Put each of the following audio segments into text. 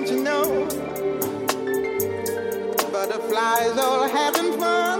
don't you know? Butterflies all having fun.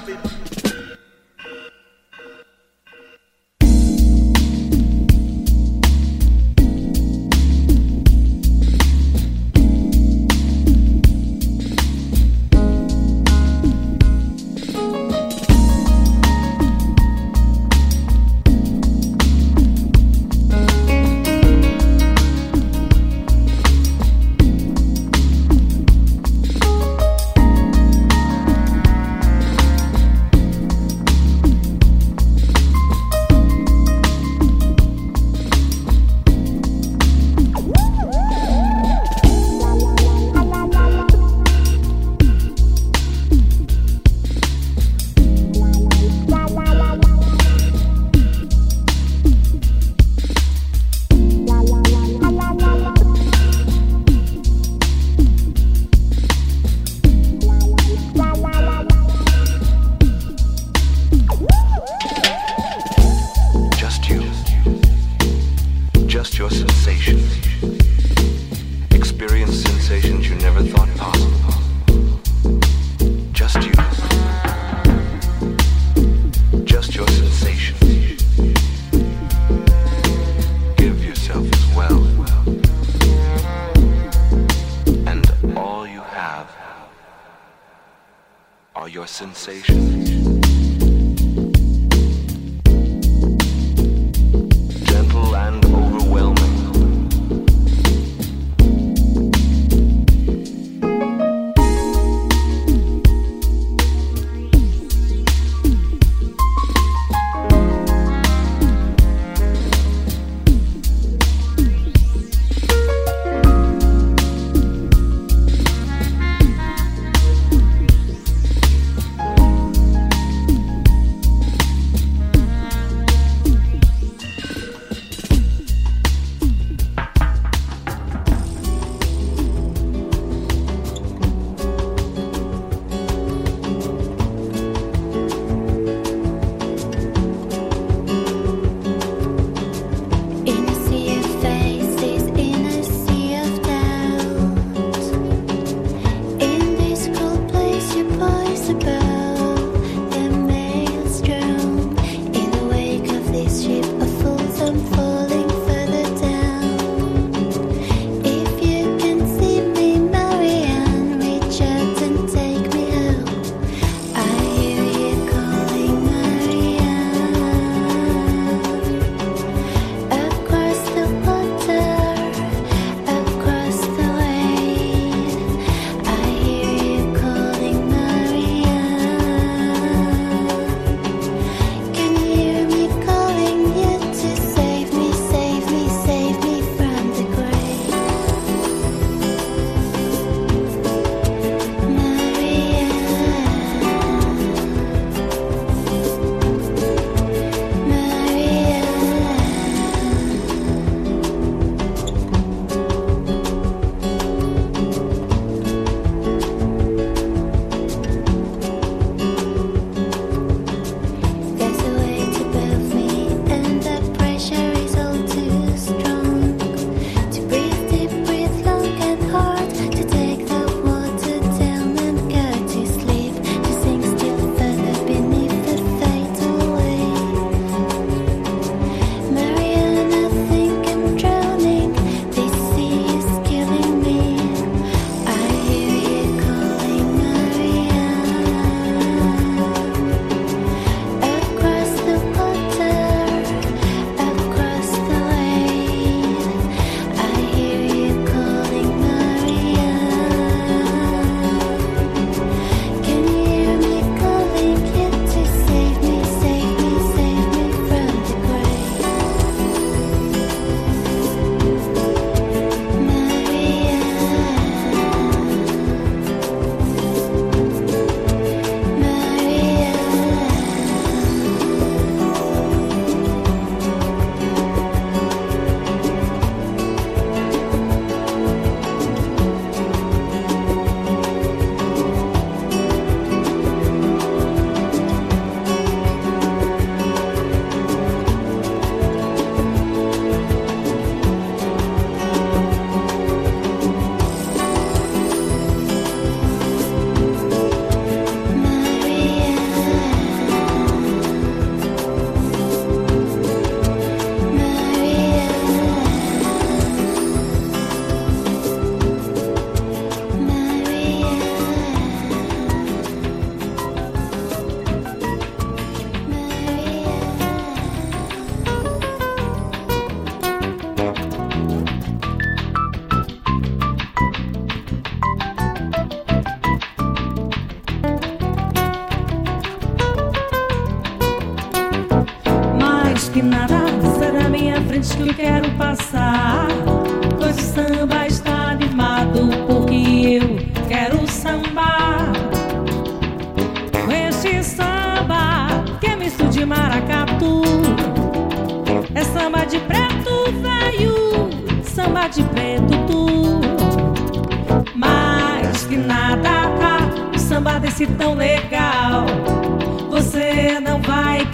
love it.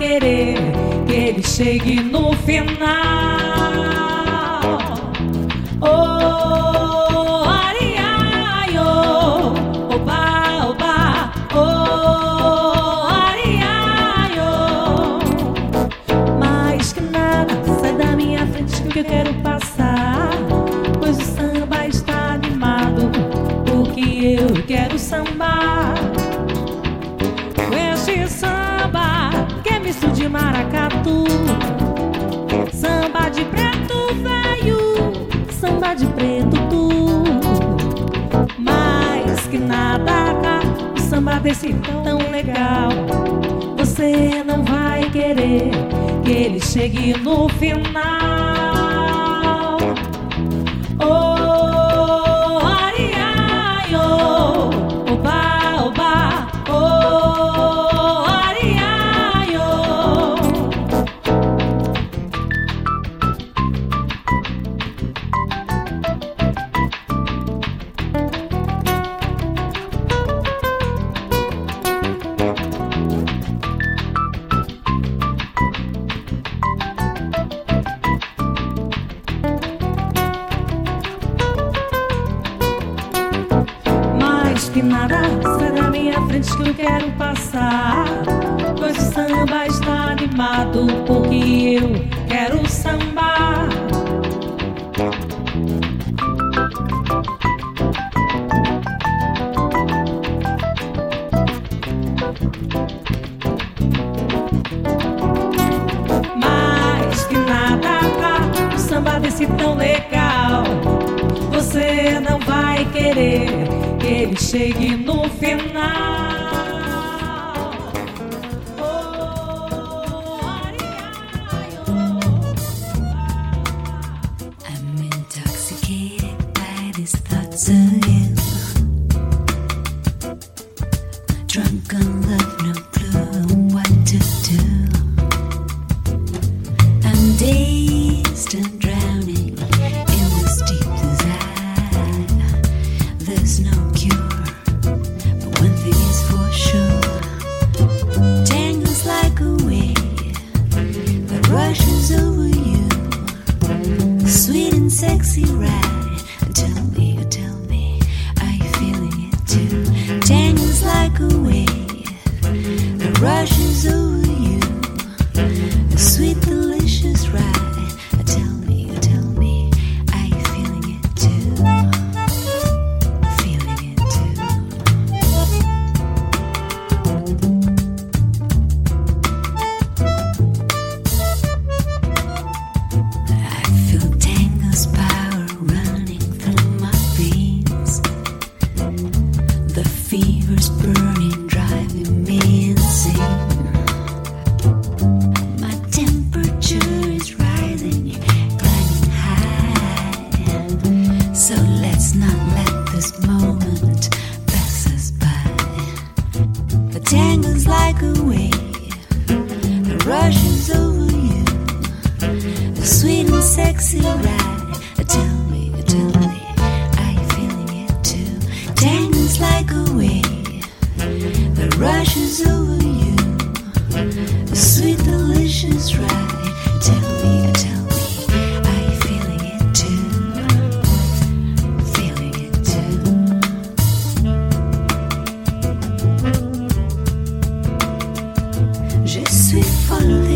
querer que ele chegue no final. maracatu, samba de preto veio, samba de preto tu. Mais que nada, tá, o samba desse tão legal. Você não vai querer que ele chegue no final. Je suis folle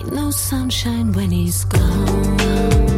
Ain't no sunshine when he's gone.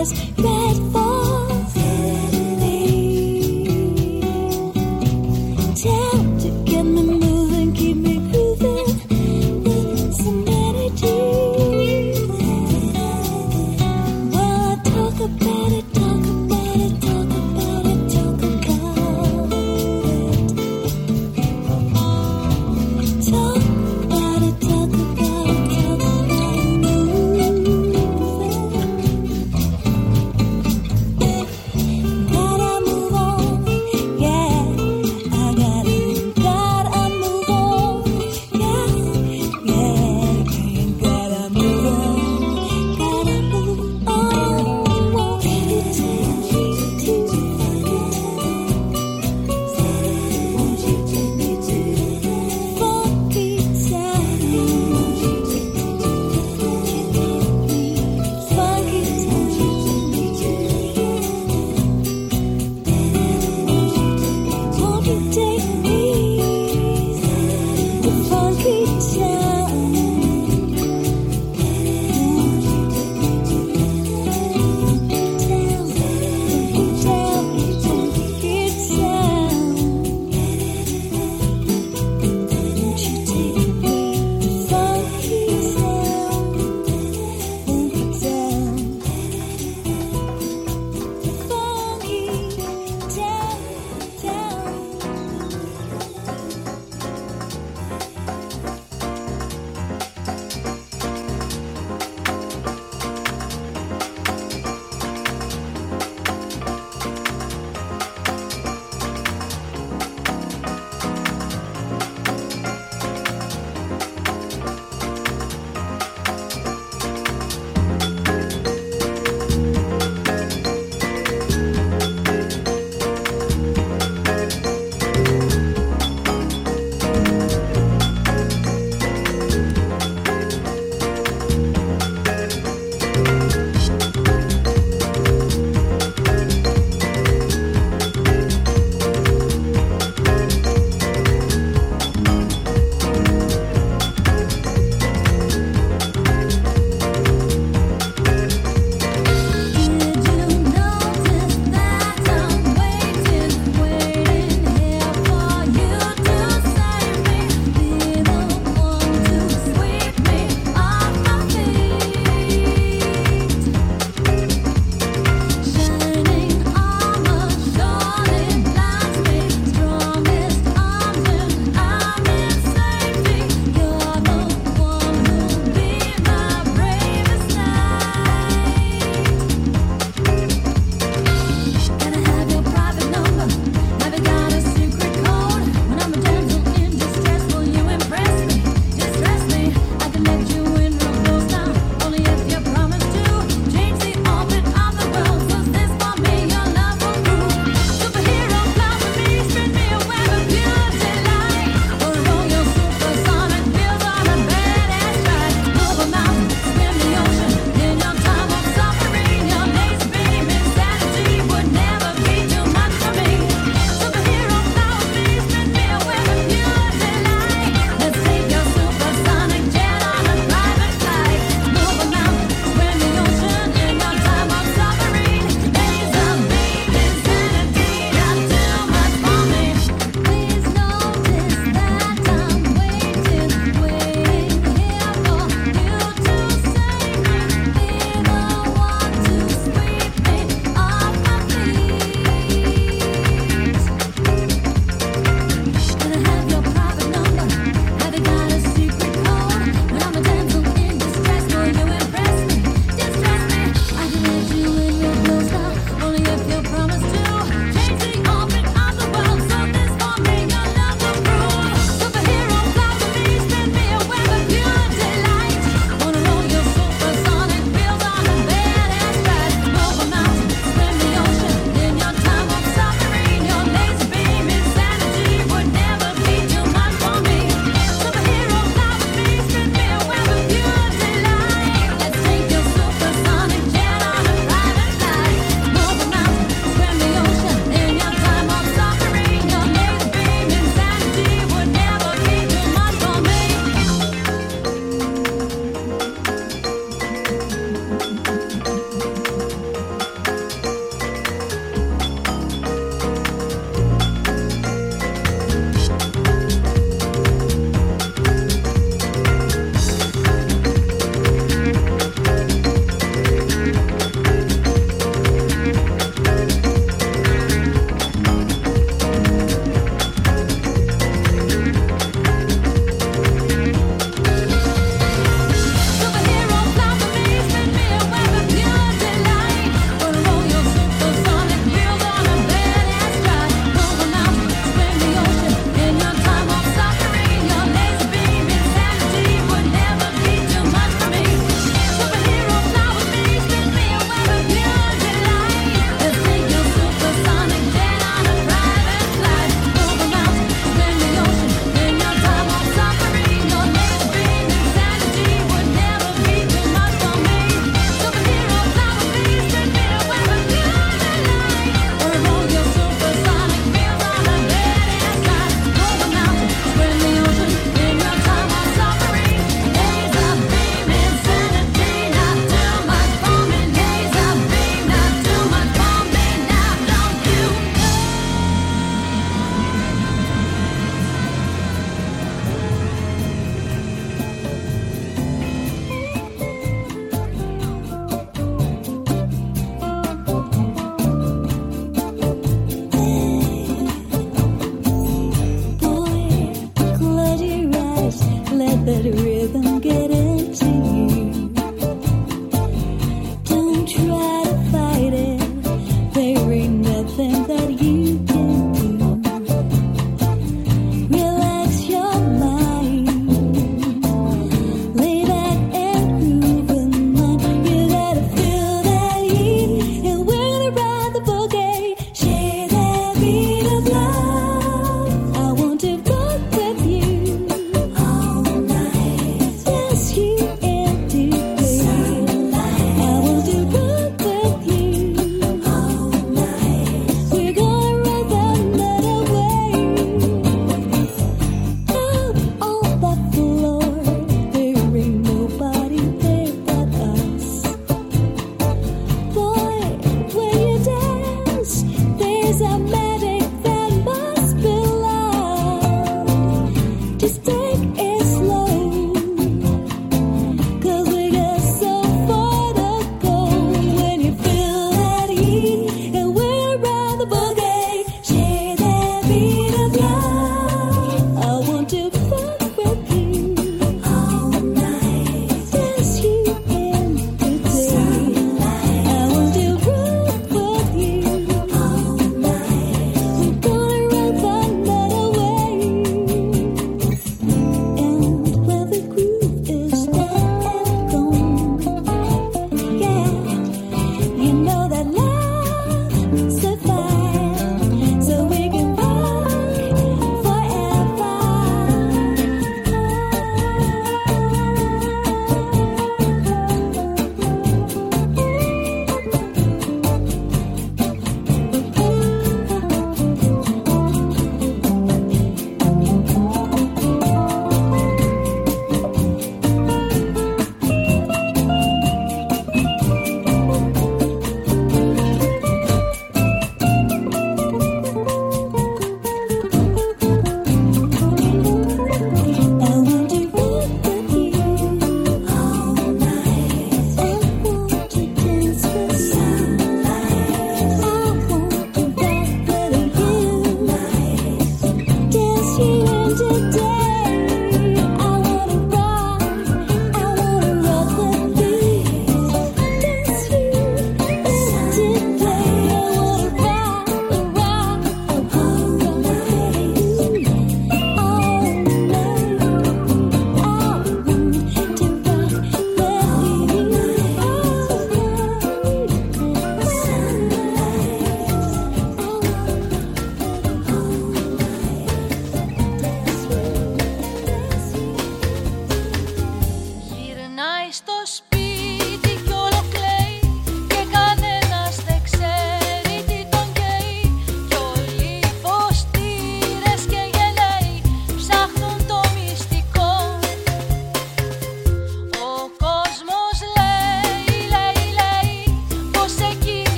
this red